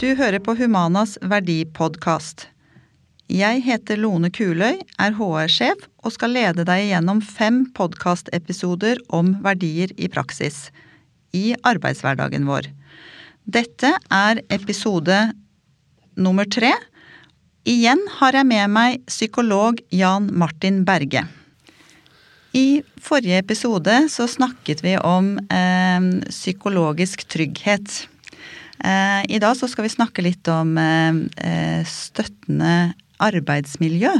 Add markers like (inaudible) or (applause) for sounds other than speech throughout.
Du hører på Humanas verdipodkast. Jeg heter Lone Kuløy, er HR-sjef og skal lede deg gjennom fem podkastepisoder om verdier i praksis i arbeidshverdagen vår. Dette er episode nummer tre. Igjen har jeg med meg psykolog Jan Martin Berge. I forrige episode så snakket vi om eh, psykologisk trygghet. Eh, I dag så skal vi snakke litt om eh, støttende arbeidsmiljø.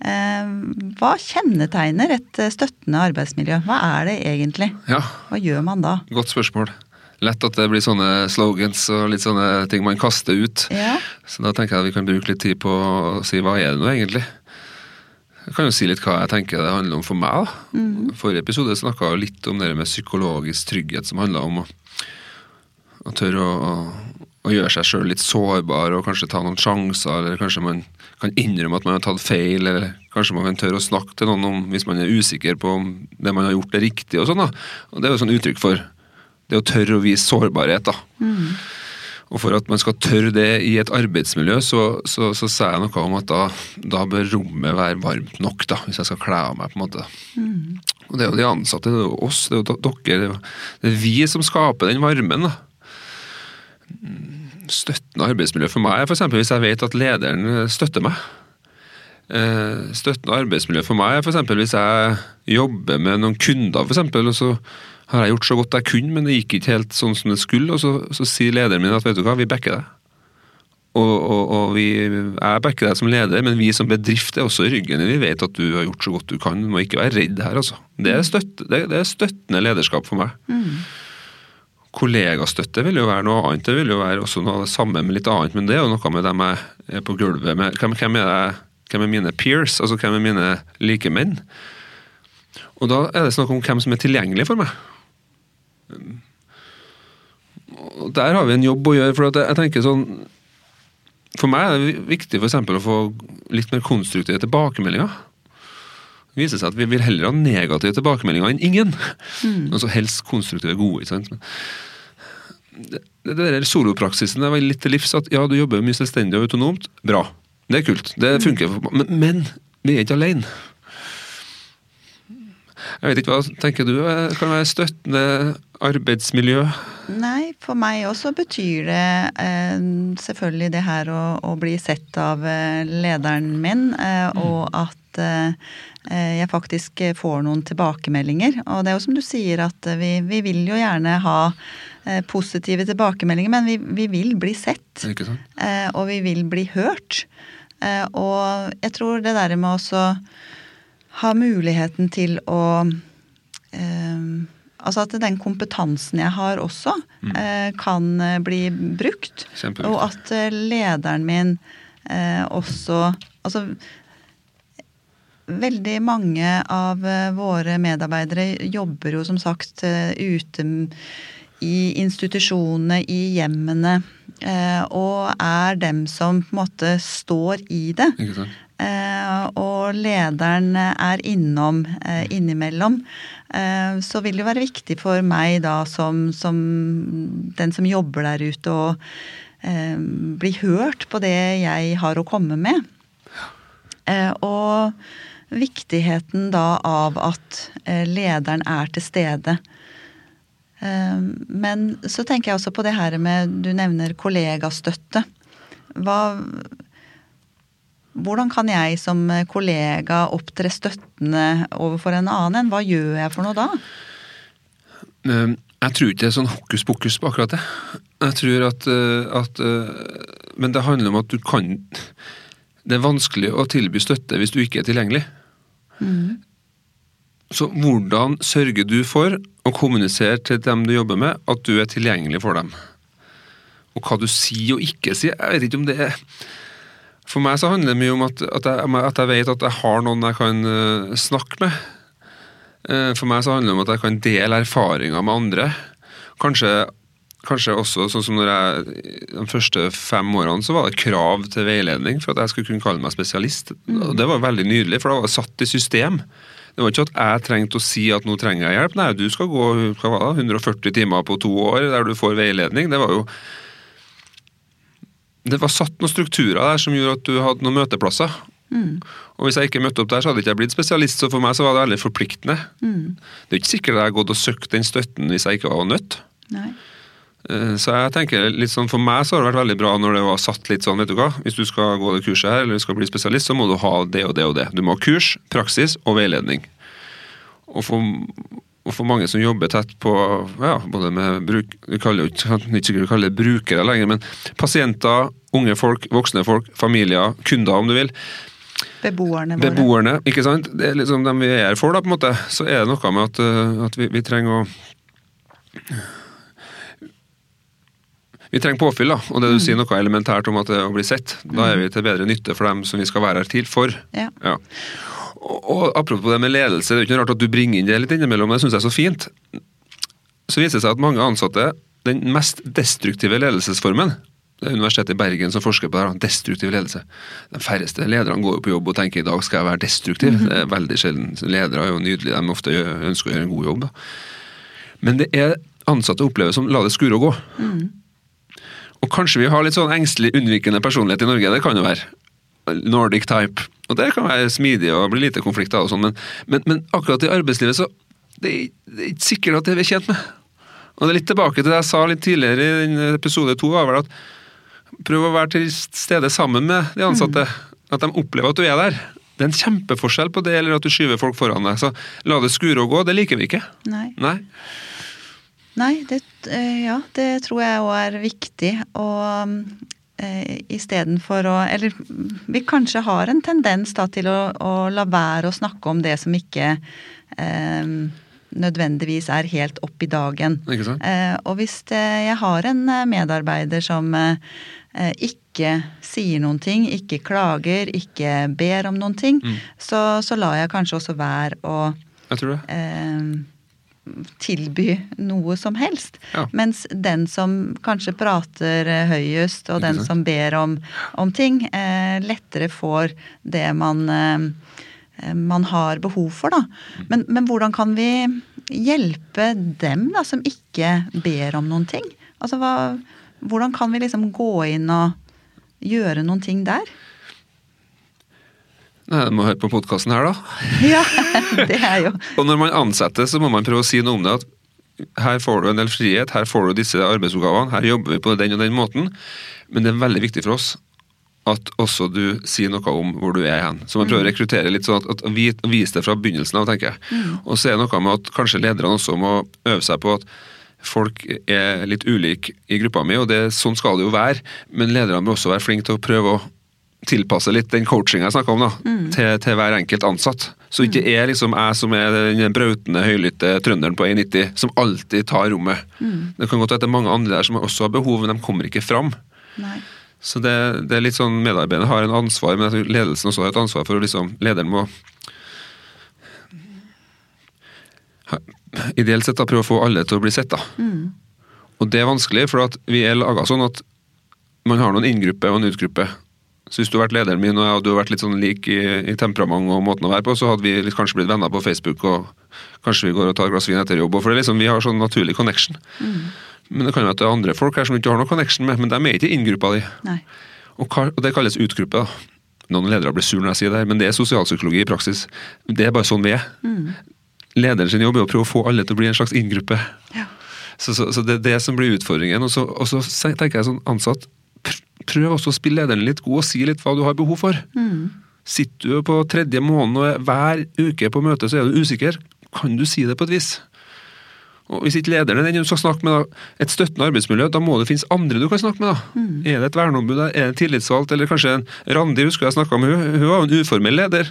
Eh, hva kjennetegner et støttende arbeidsmiljø? Hva er det egentlig? Ja. Hva gjør man da? Godt spørsmål. Lett at det blir sånne slogans og litt sånne ting man kaster ut. Ja. Så da tenker jeg at vi kan bruke litt tid på å si hva er det nå egentlig? Jeg kan jo si litt hva jeg tenker det handler om for meg. da. Mm. Forrige episode snakka litt om det med psykologisk trygghet, som handla om å, å tørre å, å, å gjøre seg sjøl litt sårbar og kanskje ta noen sjanser, eller kanskje man kan innrømme at man har tatt feil, eller kanskje man kan tørre å snakke til noen om hvis man er usikker på om det man har gjort er riktig og sånn. da. Og Det er jo sånn uttrykk for det å tørre å vise sårbarhet. da. Og for at man skal tørre det i et arbeidsmiljø, så, så, så sa jeg noe om at da, da bør rommet være varmt nok, da, hvis jeg skal kle av meg. på en måte. Og Det er jo de ansatte, det er jo oss, det er jo dere. Det er, det er vi som skaper den varmen. da. Støttende arbeidsmiljø for meg er f.eks. hvis jeg vet at lederen støtter meg. Eh, Støttende arbeidsmiljø for meg er f.eks. hvis jeg jobber med noen kunder, for eksempel, og så har jeg gjort så godt jeg kunne, men det gikk ikke helt sånn som det skulle, og så, så sier lederen min at vet du hva, vi backer deg. Og, og, og vi, jeg backer deg som leder, men vi som bedrift er også i ryggen. Vi vet at du har gjort så godt du kan, du må ikke være redd her, altså. Det er, støtt, det, det er støttende lederskap for meg. Kollegastøtte vil jo være noe annet, det vil jo være også noe av det samme med litt annet, men det er jo noe med dem jeg er på gulvet med. Hvem, hvem, er, jeg, hvem er mine peers, altså hvem er mine likemenn? Og da er det snakk om hvem som er tilgjengelig for meg. Og Der har vi en jobb å gjøre. for at jeg tenker sånn For meg er det viktig eksempel, å få litt mer konstruktive tilbakemeldinger. Det viser seg at vi vil heller ha negative tilbakemeldinger enn ingen. Altså Helst konstruktive, gode. ikke sant? Det, det Solopraksisen er var litt til livs. at Ja, du jobber mye selvstendig og autonomt. Bra. Det er kult. Det funker. Men, men vi er ikke alene. Jeg vet ikke, Hva tenker du kan være støttende arbeidsmiljø? Nei, for meg også betyr det eh, selvfølgelig det her å, å bli sett av eh, lederen min, eh, og at eh, jeg faktisk får noen tilbakemeldinger. Og det er jo som du sier at vi, vi vil jo gjerne ha eh, positive tilbakemeldinger, men vi, vi vil bli sett. Eh, og vi vil bli hørt. Eh, og jeg tror det der med også ha muligheten til å eh, Altså at den kompetansen jeg har også, eh, kan eh, bli brukt. Og at eh, lederen min eh, også Altså veldig mange av eh, våre medarbeidere jobber jo som sagt eh, ute i institusjonene, i hjemmene, eh, og er dem som på en måte står i det. Eh, og lederen er innom eh, innimellom. Eh, så vil det være viktig for meg da som, som den som jobber der ute, å bli hørt på det jeg har å komme med. Eh, og viktigheten da av at lederen er til stede. Eh, Men så tenker jeg også på det her med Du nevner kollegastøtte. Hva hvordan kan jeg som kollega opptre støttende overfor en annen? Hva gjør jeg for noe da? Eh, Jeg tror ikke det er sånn hokus pokus på akkurat det. Jeg tror at, eh, at eh, Men det handler om at du kan Det er vanskelig å tilby støtte hvis du ikke er tilgjengelig. Så hvordan sørger du for å kommunisere til dem du jobber med, at du er tilgjengelig for dem? Og hva du sier og ikke sier, jeg vet ikke om det er For meg så handler det mye om at, at, jeg, at jeg vet at jeg har noen jeg kan eh, snakke med. Eh, For meg så handler det om at jeg kan dele erfaringer med andre. Kanskje, kanskje også sånn som når jeg De første fem årene så var det krav til veiledning for at jeg skulle kunne kalle meg spesialist. Og Det var veldig nydelig, for da var det satt i system. Det var ikke at jeg trengte å si at nå trenger jeg hjelp. Nei, du skal gå hva 140 timer på to år der du får veiledning. Det var jo det var satt noen strukturer der som gjorde at du hadde noen møteplasser. Mm. Og hvis jeg ikke møtte opp der, så hadde jeg ikke blitt spesialist, så for meg så var det veldig forpliktende. Mm. Det er ikke sikkert jeg hadde gått og søkt den støtten hvis jeg ikke var nødt. Nei. Eh, Så jeg tenker litt sånn, For meg så har det vært veldig bra når det var satt litt sånn, vet du hva. Hvis du skal gå det kurset her, eller du skal bli spesialist, så må du ha det og det og det. Du må ha kurs, praksis og veiledning. Og for, og for mange som jobber tett på ja, både med bruk, vi kaller jo ikke ikke kaller det brukere lenger, men pasienter, unge folk, voksne folk, familier, kunder om du vil. Beboerne våre. Beboerne, ikke sant. Det er liksom dem vi er her for, da, på en måte. Så er det noe med at, eh, at vi, vi trenger å Vi trenger påfyll, da. Og det du sier noe elementært om at det å bli sett, da er vi til bedre nytte for dem som vi skal være her til for. Ja. Ja. Og, og apropos det med ledelse, det er jo ikke rart at du bringer inn det litt innimellom, det syns jeg er så fint. Så viser det seg at mange ansatte, den mest destruktive ledelsesformen det er Universitetet i Bergen som forsker på det, her, destruktiv ledelse. De færreste lederne går jo på jobb og tenker i dag skal jeg være destruktiv. Det er veldig sjelden. Ledere er jo nydelige, de ofte ønsker å gjøre en god jobb. Men det er ansatte opplever som la det skure og gå. Og kanskje vi har litt sånn engstelig, unnvikende personlighet i Norge, det kan jo være. Nordic type. Og det kan være smidig og bli lite konflikter og sånn, men, men, men akkurat i arbeidslivet så det er, det er ikke sikkert at det er vi tjent med. Og det er litt tilbake til det jeg sa litt tidligere i episode to, var vel at prøv å være til stede sammen med de ansatte. At de opplever at du er der. Det er en kjempeforskjell på det eller at du skyver folk foran deg. Så la det skure og gå, det liker vi ikke. Nei. Nei. Nei, det, eh, ja, det tror jeg òg er viktig. Og eh, istedenfor å Eller vi kanskje har en tendens da til å, å la være å snakke om det som ikke eh, nødvendigvis er helt opp i dagen. Eh, og hvis det, jeg har en eh, medarbeider som eh, eh, ikke sier noen ting, ikke klager, ikke ber om noen ting, Mm. så, så lar jeg kanskje også være å Jeg tror det. Tilby noe som helst. Ja. Mens den som kanskje prater eh, høyest, og den som ber om, om ting, eh, lettere får det man, eh, eh, man har behov for, da. Mm. Men, men hvordan kan vi hjelpe dem da, som ikke ber om noen ting? Altså, hva, hvordan kan vi liksom gå inn og gjøre noen ting der? Nei, Du må høre på podkasten her, da. Ja, det er jo Og når man ansetter, så må man prøve å si noe om det. at Her får du en del frihet, her får du disse arbeidsoppgavene, her jobber vi på den og den måten. Men det er veldig viktig for oss at også du sier noe om hvor du er hen. Så man prøver å rekruttere litt sånn at, at vi- vise det fra begynnelsen av, tenker jeg. Og så er det noe med at kanskje lederne også må øve seg på at folk er litt ulike i gruppa mi, og det, sånn skal det jo være. Men lederne må også være flinke til å prøve å tilpasse litt den coachinga jeg snakka om, da, til, til hver enkelt ansatt. Så ikke er liksom jeg som er den brautende, høylytte trønderen på 1,90 som alltid tar rommet. Det kan godt være at det er mange andre der som også har behov, men de kommer ikke fram. Nei. Så det, det er litt sånn medarbeiderne har en ansvar, men ledelsen også har et ansvar for å liksom Lederen må ideelt sett da prøve å få alle til å bli sett, da. Og det er vanskelig, for at vi er laga sånn at man har noen inngruppe og en utgruppe. Så hvis du har vært lederen min og du har vært litt sånn lik i, i temperament og måten å være på, så hadde vi kanskje blitt venner på Facebook, og kanskje vi går og tar et glass vin etter jobb. For det liksom, vi har sånn naturlig connection. Men det kan jo at det er andre folk her som du ikke har noe connection med, men de er ikke i inngruppa di. Og, og det kalles utgruppe. da. Noen ledere blir sur når jeg sier det, her, men det er sosialpsykologi i praksis. Det er bare sånn vi er. Lederen sin jobb er å prøve å få alle til å bli en slags inngruppe. Ja. Så, så, så det er det som blir utfordringen. Og så, og så tenker jeg sånn ansatt, prøv også å spille lederen litt god og si litt hva du har behov for. Sitter du på tredje måned og er hver uke på møte, så er du usikker. Kan du si det på et vis? Og Hvis ikke lederen er den du skal snakke med, da, et støttende arbeidsmiljø, da må det finnes andre du kan snakke med. da. Er det et verneombud, er det en tillitsvalgt, eller kanskje en Randi, husker jeg snakka med hun, hun var jo en uformell leder.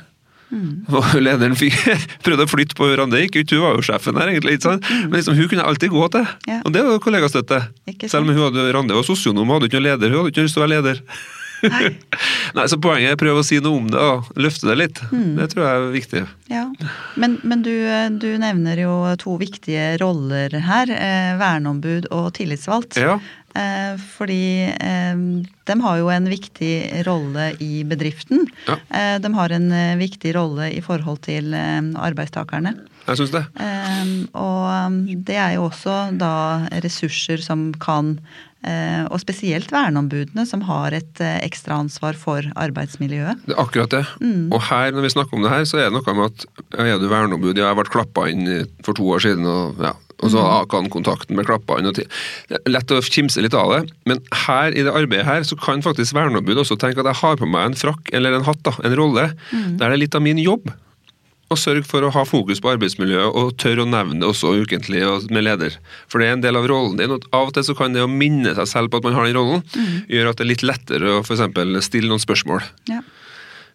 (laughs) Og lederen fikk (laughs) prøvde å flytte på Randi, ikke ut, hun var jo sjefen her, egentlig. ikke sant? Men liksom, hun kunne alltid gå til, Ja. og det var kollegastøtte. Selv om hun hadde, Randi var sosionom hadde ikke noen leder, hun hadde ikke lyst til å være leder. Nei. (laughs) Nei, så Poenget er å prøve å si noe om det, og løfte det litt. Mm. Det tror jeg er viktig. Ja, Men, men du, du nevner jo to viktige roller her. Eh, verneombud og tillitsvalgt. Ja, fordi eh, de har jo en viktig rolle i bedriften. Ja. Eh, de har en eh, viktig rolle i forhold til eh, arbeidstakerne. Jeg syns det. Eh, og det er jo også da ressurser som kan eh, Og spesielt verneombudene, som har et ekstraansvar ekstra ansvar for arbeidsmiljøet. Det er akkurat det. Og her, når vi snakker om det her, så er det noe med at er du verneombud? Ja, jeg ble klappa inn for to år siden, og, ja, og så kan kontakten med ti- det er lett å kimse litt av det, men her i det arbeidet her, så kan faktisk verneombudet også tenke at jeg har på meg en frakk eller en hatt, da, en rolle, der det er litt av min jobb. Og sørge for å ha fokus på arbeidsmiljøet og tørre å nevne det også ukentlig med leder. For det er en del av rollen din. og Av og til så kan det å minne seg selv på at man har den rollen, gjøre at det er litt lettere å eksempel stille noen spørsmål. Ja.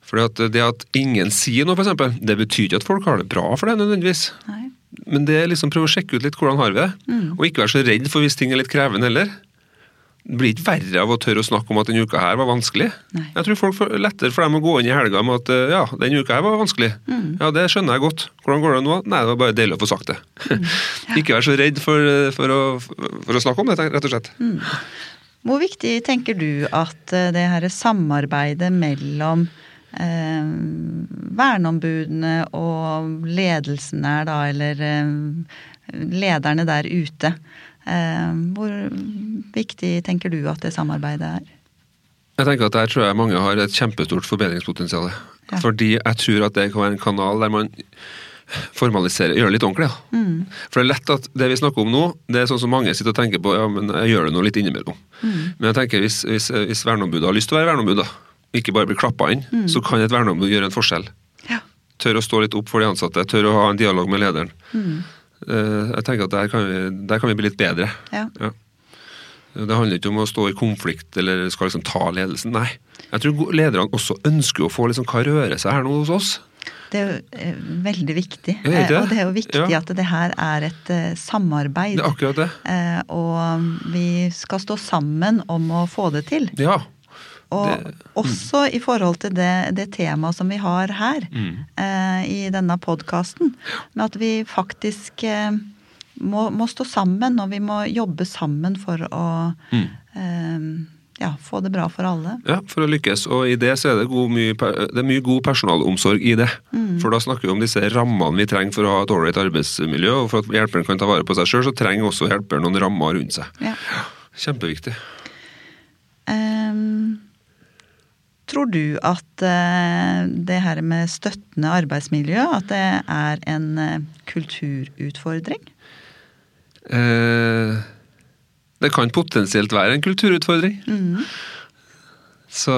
Fordi at Det at ingen sier noe, for eksempel, det betyr ikke at folk har det bra for det. nødvendigvis. Nei. Men det er liksom prøve å sjekke ut litt hvordan har vi det. Og ikke være så redd for hvis ting er litt krevende heller. Det blir ikke verre av å tørre å snakke om at denne uka her var vanskelig. Nei. Jeg tror folk får lettere for dem å gå inn i helga med at eh, ja, denne uka her var vanskelig. Ja, det skjønner jeg godt. Hvordan går det nå? Nei, det var bare deilig å få sagt det. (laughs) ikke være så redd for, eh, for, å, for å snakke om det, rett og slett. Hvor viktig tenker du at eh, det her samarbeidet mellom eh, verneombudene og ledelsen er, da, eller eh, lederne der ute? Eh, hvor viktig tenker du at det samarbeidet er? Jeg tenker at Der tror jeg mange har et kjempestort forbedringspotensial. Ja. Fordi jeg tror at det kan være en kanal der man formaliserer, gjør det litt ordentlig. Ja. Mm. For det er lett at det vi snakker om nå, det er sånn som mange sitter og tenker på, ja, men jeg gjør det nå litt innimellom. Mm. Men jeg tenker hvis, hvis, hvis verneombudet har lyst til å være verneombud, da, ikke bare blir klappa inn, så kan et verneombud gjøre en forskjell. Ja. Tør å stå litt opp for de ansatte, tør å ha en dialog med lederen. Mm. Eh, Jeg tenker at der kan, vi, der kan vi bli litt bedre. Ja. Ja. Det handler ikke om å stå i konflikt eller skal liksom ta ledelsen, nei. Jeg tror lederne også ønsker å få liksom hva rører seg her nå hos oss. Det er jo eh, veldig viktig. Det Eh, og det er jo viktig Ja. at det her er et samarbeid. Det er akkurat det. Og vi skal stå sammen om å få det til. Ja. Og Det- også i forhold til det, det temaet som vi har her Mm. eh, i denne podkasten. Med at vi faktisk eh, må, må stå sammen, og vi må jobbe sammen for å Mm. eh, ja, få det bra for alle. Ja, for å lykkes. Og i det så er det, god, mye, det er mye god personalomsorg i det. Mm. For da snakker vi om disse rammene vi trenger for å ha et ålreit arbeidsmiljø. Og for at hjelperen kan ta vare på seg sjøl, så trenger også hjelperen noen rammer rundt seg. Ja. Kjempeviktig. Tror du at eh, det her med støttende arbeidsmiljø, at det er en eh, kulturutfordring? Eh, det kan potensielt være en kulturutfordring. Mm. Så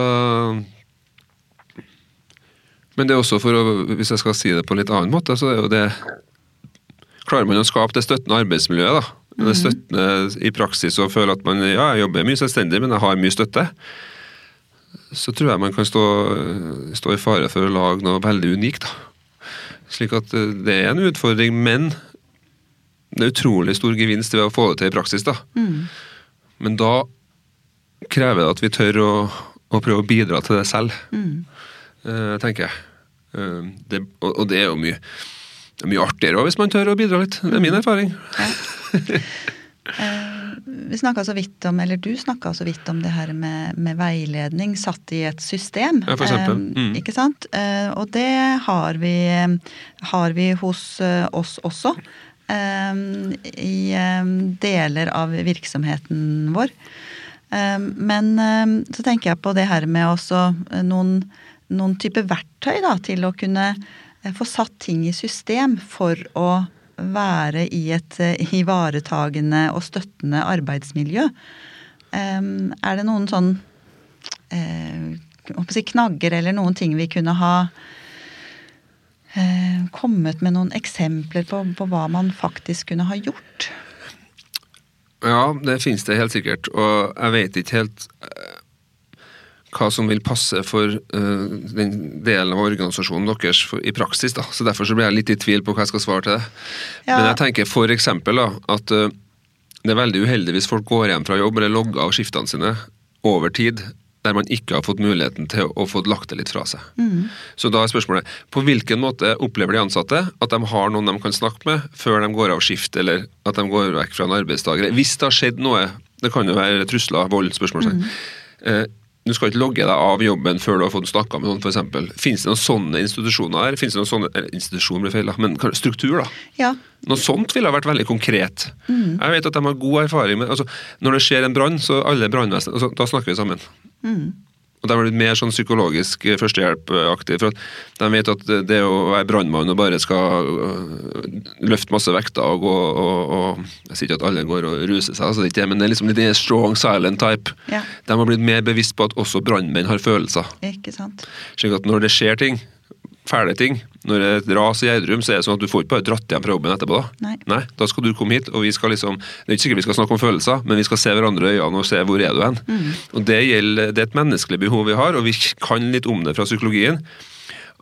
Men det er også for å Hvis jeg skal si det på en litt annen måte, så er jo det Klarer man å skape det støttende arbeidsmiljøet, da? Det støttende i praksis og føle at man ja, jeg jobber mye selvstendig, men jeg har mye støtte. Så tror jeg man kan stå, stå i fare for å lage noe veldig unikt. da. Slik at eh, det er en utfordring, men det er utrolig stor gevinst ved å få det til i praksis. da. Mm. Men da krever det at vi tør å, å prøve å bidra til det selv, Mm. uh, tenker jeg. Uh, det, og, og det er jo mye, det er mye artigere også hvis man tør å bidra litt. Det er min erfaring. Eh, (laughs) vi snakka så vidt om, eller du snakka så vidt om det her med, med veiledning satt i et system. Ja, for eksempel. Eh, Mm. Ikke sant? Eh, og det har vi, har vi hos eh, oss også. eh, I eh, deler av virksomheten vår. Eh, Men eh, så tenker jeg på det her med også eh, noen, noen type verktøy da, til å kunne eh, få satt ting i system for å være i et eh, ivaretagende og støttende arbeidsmiljø. Er det noen sånn eh, knagger eller noen ting vi kunne ha eh, kommet med noen eksempler på, på hva man faktisk kunne ha gjort? Ja, det finnes det helt sikkert, og jeg vet ikke helt hva som vil passe for uh, den delen av organisasjonen deres for, i praksis. da. Så Derfor så blir jeg litt i tvil på hva jeg skal svare til det. Ja. Men jeg tenker for eksempel da, at uh, det er veldig uheldig hvis folk går hjem fra jobb eller logger av skiftene sine over tid, der man ikke har fått muligheten til å få lagt det litt fra seg. Så da er spørsmålet på hvilken måte opplever de ansatte at de har noen de kan snakke med før de går av skift, eller at de går vekk fra en arbeidsdag? Hvis det har skjedd noe Det kan jo være trusler, vold, spørsmålstegn. Eh, du skal ikke logge deg av jobben før du har fått snakka med noen, f.eks. Finnes det noen sånne institusjoner her? Finnes det noen sånne, eller institusjon blir feil, men struktur, da? Ja. Noe sånt ville ha vært veldig konkret. Jeg vet at de har god erfaring med altså, Når det skjer en brann, så alle brannvesen altså, Da snakker vi sammen. Og de har blitt mer sånn psykologisk eh, førstehjelpaktig. For at de vet at det- å være brannmann og bare skal øh, løfte masse vekter og gå og, og Jeg sier ikke at alle går og ruser seg, altså, det ikke men det er liksom litt strong silent type. Ja. De har blitt mer bevisst på at også brannmenn har følelser. Ikke sant. Slik at når det skjer ting, fæle ting, når det er et ras i Gjerdrum, så er det sånn at du får ikke bare dratt hjem fra jobben etterpå. da. Nei. Da skal du komme hit, og vi skal liksom Det er ikke sikkert vi skal snakke om følelser, men vi skal se hverandre i øynene og se hvor er du hen. Og det gjelder, det er et menneskelig behov vi har, og vi kan litt om det fra psykologien.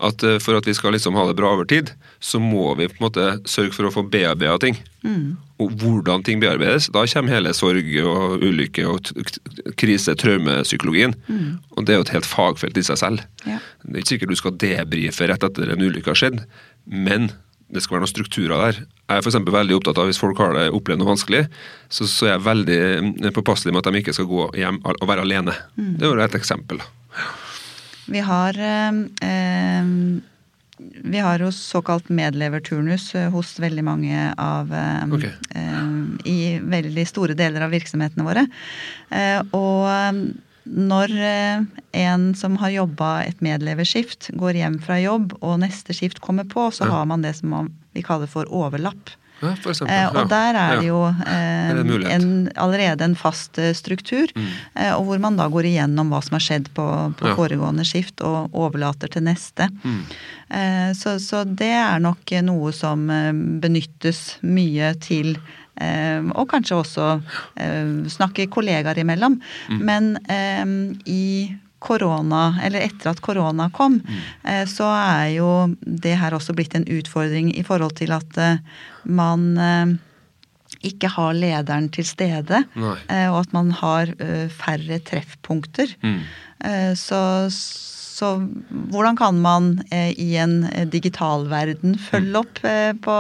At eh, for at vi skal liksom ha det bra over tid, så må vi på en måte sørge for å få bearbeida ting. Og hvordan ting bearbeides, da kommer hele sorg og ulykke og krise, traumepsykologien. Og det er jo et helt fagfelt i seg selv. Ja. Det er ikke sikkert du skal debrife rett etter en ulykke har skjedd, men det skal være noen strukturer der. Jeg er for veldig opptatt av hvis folk har det opplevd noe vanskelig, så, så er jeg veldig mm, påpasselig med at de ikke skal gå hjem og være alene. Det er jo et eksempel. Vi har eh, eh, vi har jo såkalt medleverturnus eh, hos veldig mange av okay. Eh, I veldig store deler av virksomhetene våre. Eh, og eh, når eh, en som har jobba et medleverskift, går hjem fra jobb, og neste skift kommer på, så har man det som vi kaller for overlapp. Ja, for eksempel. Eh, og der er det jo er det en allerede en fast eh, struktur, mm. og hvor man da går igjennom hva som har skjedd på, på foregående skift, og overlater til neste. Eh, så, så det er nok noe som eh, benyttes mye til eh, og kanskje også eh, snakke kollegaer imellom. Men eh, i korona, eller etter at korona kom, mm. så er jo det her også blitt en utfordring i forhold til at eh, man eh, ikke har lederen til stede, Nei. eh, og at man har eh, færre treffpunkter. Mm. Eh, Så, så hvordan kan man eh, i en eh, digital verden følge opp eh, på,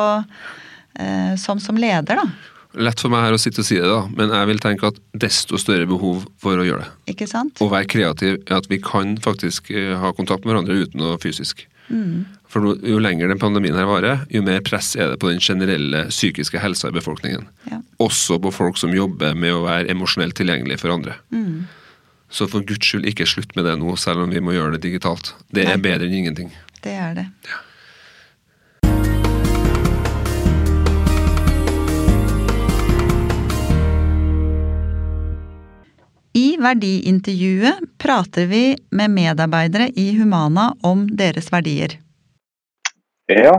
eh, som, som leder, da? Lett for meg her å sitte og si det, da, men jeg vil tenke at desto større behov for å gjøre det. Ikke sant? Å være kreativ er at vi kan faktisk eh, ha kontakt med hverandre uten noe fysisk. For jo lenger den pandemien her varer, jo mer press er det på den generelle psykiske helsa i befolkningen. Ja. Også på folk som jobber med å være emosjonelt tilgjengelig for andre. Så for guds skyld, ikke slutt med det nå, selv om vi må gjøre det digitalt. Det er Nei. bedre enn ingenting. Det er det. I verdiintervjuet prater vi med medarbeidere i Humana om deres verdier. Ja,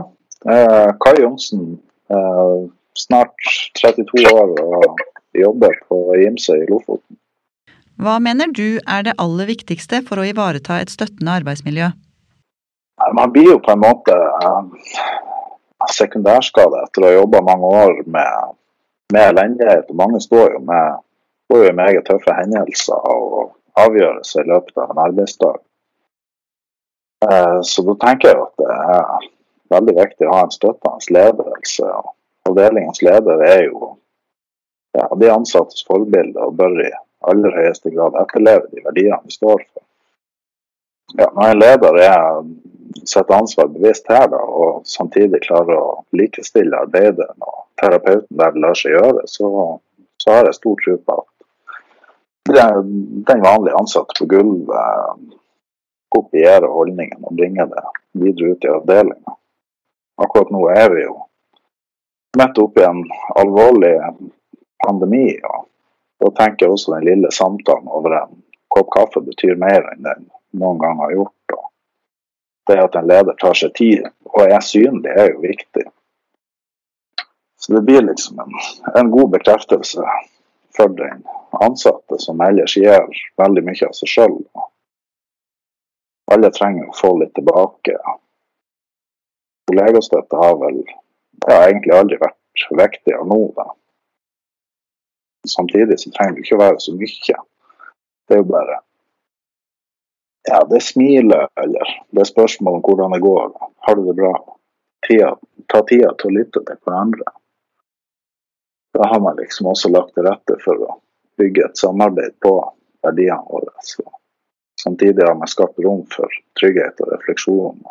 eh, Kai Johnsen. Eh, snart 32 år og jobber på Gimse i Lofoten. Hva mener du er det aller viktigste for å ivareta et støttende arbeidsmiljø? Man blir jo på en måte sekundærskade etter å ha jobba mange år med, med elendighet. Mange står jo med får jo meget tøffe hendelser og avgjørelser i løpet av en arbeidsdag. Eh, Så da tenker jeg at det er veldig viktig å ha en støttende ledelse. Avdelingens leder er jo ja, de ansattes forbilde og bør i aller høyeste grad etterleve de verdiene vi står for. Ja, når en leder er sitt ansvar bevisst her da, og samtidig klarer å likestille arbeideren og terapeuten der det lar seg gjøre, så, så har jeg stor tro på at den vanlige ansatte på gulvet kopiere holdningen og bringe det videre ut i avdelinga. Akkurat nå er vi jo midt oppi en alvorlig pandemi, og da tenker jeg også den lille samtalen over en kopp kaffe betyr mer enn den noen gang har gjort. Og det at en leder tar seg tid og er synlig, er jo viktig. Så det blir liksom en, en god bekreftelse for den ansatte, som ellers gir veldig mye av seg sjøl. Alle trenger å få litt tilbake. Kollegastøtte har vel ja, egentlig aldri vært viktigere nå. Da. Samtidig så trenger det ikke å være så mye. Det er jo bare Ja, det er smilet, eller det er spørsmål om hvordan det går. Har du det bra? Tida, ta tida til å lytte til hverandre. Da har man liksom også lagt til rette for å bygge et samarbeid på verdiene våre. Så samtidig har man skapt rom for trygghet og refleksjon.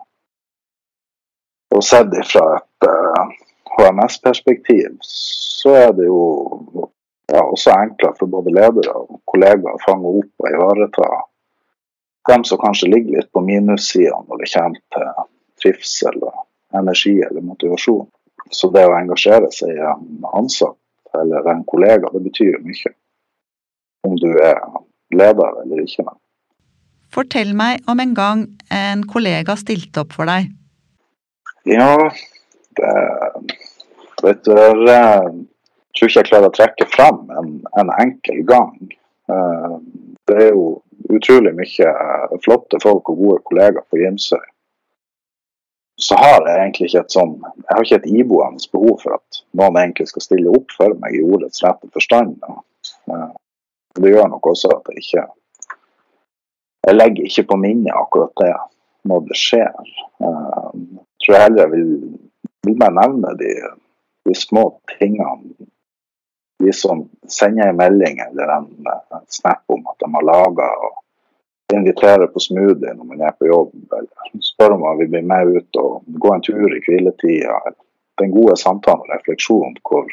Og sett ifra et uh, eh, HMS-perspektiv så er det jo ja, også enklere for både ledere og kollegaer å fange opp og ivareta dem som kanskje ligger litt på minussida når det kommer til trivsel, og energi eller motivasjon. Så det å engasjere seg i en ansatt eller en kollega, det betyr jo mye. Om du er leder eller ikke. Fortell meg om en gang en kollega stilte opp for deg. Ja, det Vet du, jeg tror ikke jeg klarer å trekke fram en, en enkel gang. Eh, det er jo utrolig mye flotte folk og gode kollegaer på Gimsøy. Så har jeg egentlig ikke et sånn Jeg har ikke et iboende behov for at noen egentlig skal stille opp for meg i ordets rette forstand. Eh, det gjør nok også at jeg ikke Jeg legger ikke på minnet akkurat det når det skjer. Eh, jeg tror jeg heller vil, vil bare nevne de, de små tingene de som sender en melding eller en, en snap om at de har laga og inviterer på smoothie når man er på jobb, eller spør om man vil bli med ut og gå en tur i hviletida. Den gode samtalen og refleksjonen hvor,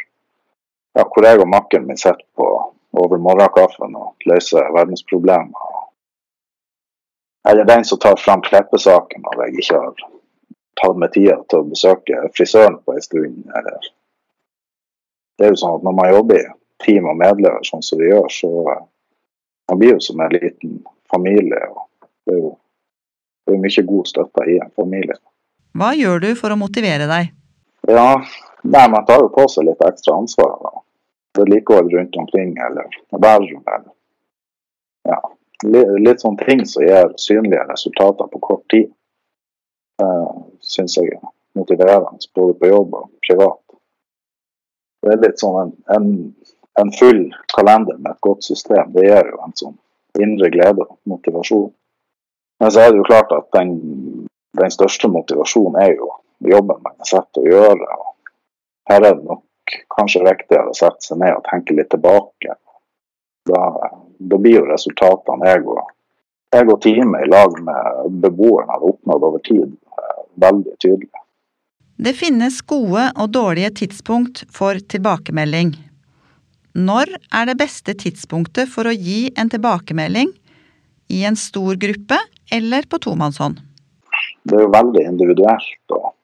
ja, hvor jeg og makkeren min sitter på over morgenkaffen og løser verdensproblemer. Eller den som tar fram kleppesaken når jeg ikke har tatt meg tida til å besøke frisøren på en stund. Eller det er jo sånn at når man jobber i team og medlever sånn som vi gjør, så man blir jo som en liten familie. og Det er jo det er mye god støtte i en familie. Hva gjør du for å motivere deg? Ja, nei, Man tar jo på seg litt ekstra ansvar. da. Vedlikehold rundt omkring, eller verv. Eller ja, litt sånne ting som gir synlige resultater på kort tid. Uh, Syns jeg er motiverende, både på jobb og privat. Det er litt sånn en, en, en, full kalender med et godt system. Det gir jo en sånn indre glede og motivasjon. Men så er det jo klart at den, den største motivasjonen er jo jobben man er satt til å gjøre. Og her er det nok kanskje viktigere å sette seg ned og tenke litt tilbake. Da, da blir jo resultatene jeg og, jeg og teamet i lag med beboerne har oppnådd over tid, veldig tydelige. Det finnes gode og dårlige tidspunkt for tilbakemelding. Når er det beste tidspunktet for å gi en tilbakemelding? I en stor gruppe eller på tomannshånd? Det er jo veldig individuelt. og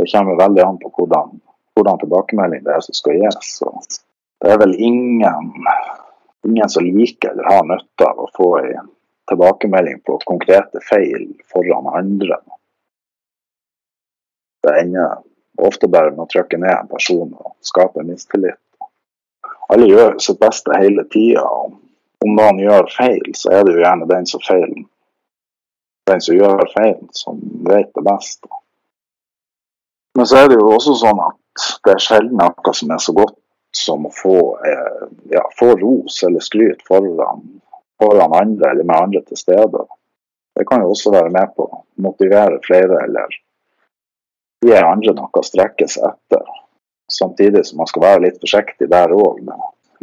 Det kommer veldig an på hvordan, hvordan tilbakemelding det er som skal gis. det er vel ingen, ingen som liker eller har nytte av å få en tilbakemelding på konkrete feil foran andre. Det ender ofte bare med å trykke ned en person og skape mistillit. Alle gjør sitt beste hele tida. Om noen gjør feil, så er det jo gjerne den som feiler. Den som gjør feil, som vet det best. Men så er det jo også sånn at det er sjelden noe som er så godt som å få, eh, ja, få ros eller skryt foran, foran andre eller med andre til stede. Det kan jo også være med på å motivere flere eller gi andre noe å strekke seg etter. Samtidig som man skal være litt forsiktig der òg.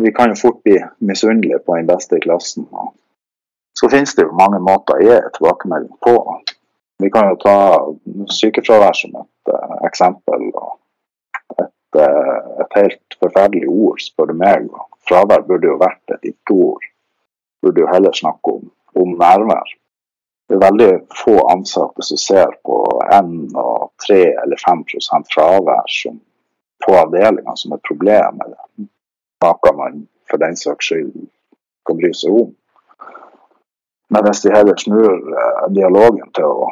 Vi kan jo fort bli misunnelige på den beste i klassen. Så finnes det jo mange måter å gi tilbakemelding på. Vi kan jo ta sykefravær som et uh, eksempel. Et, uh, et, helt forferdelig ord, spør du meg. Fravær burde jo vært et ikke-ord. Burde jo heller snakke om, om nærvær det er veldig få ansatte som ser på 1 og 3 eller 5 fravær som, på avdelinga som et problem, eller noe man for den saks skyld kan bry seg om. Men hvis de heller snur eh, dialogen til å,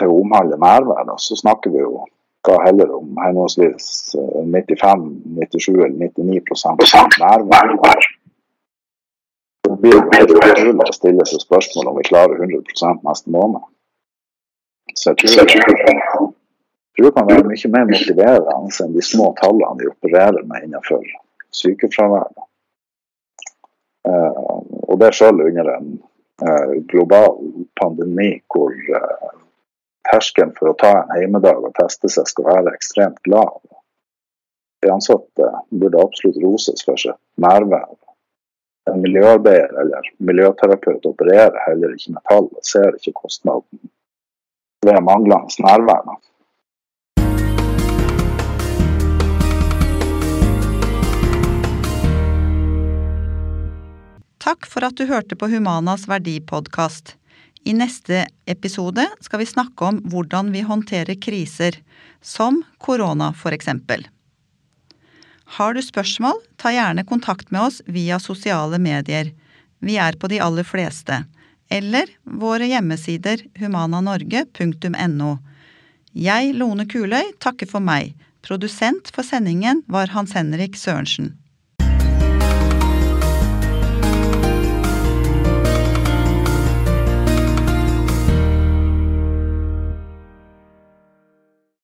til å omhandle nærvær, så snakker vi jo da heller om henholdsvis 95, 97 eller 99 nærvær blir det helt utrolig å stille seg spørsmål om vi klarer 100 neste måned. Så jeg tror, tror det kan være mye mer motiverende enn de små tallene vi opererer med innenfor sykefraværet. Uh, og det selv under en uh, global pandemi hvor uh, terskelen for å ta en heimedag og teste seg skal være ekstremt lav. De ansatte burde absolutt roses for sitt nærvær en miljøarbeider eller miljøterapeut opererer heller ikke med tall og ser ikke kostnaden ved manglende nærvær. Takk for at du hørte på Humanas verdipodkast. I neste episode skal vi snakke om hvordan vi håndterer kriser, som korona f.eks. Har du spørsmål, ta gjerne kontakt med oss via sosiale medier. Vi er på de aller fleste. Eller våre hjemmesider humananorge.no. Jeg, Lone Kuløy, takker for meg. Produsent for sendingen var Hans Henrik Sørensen.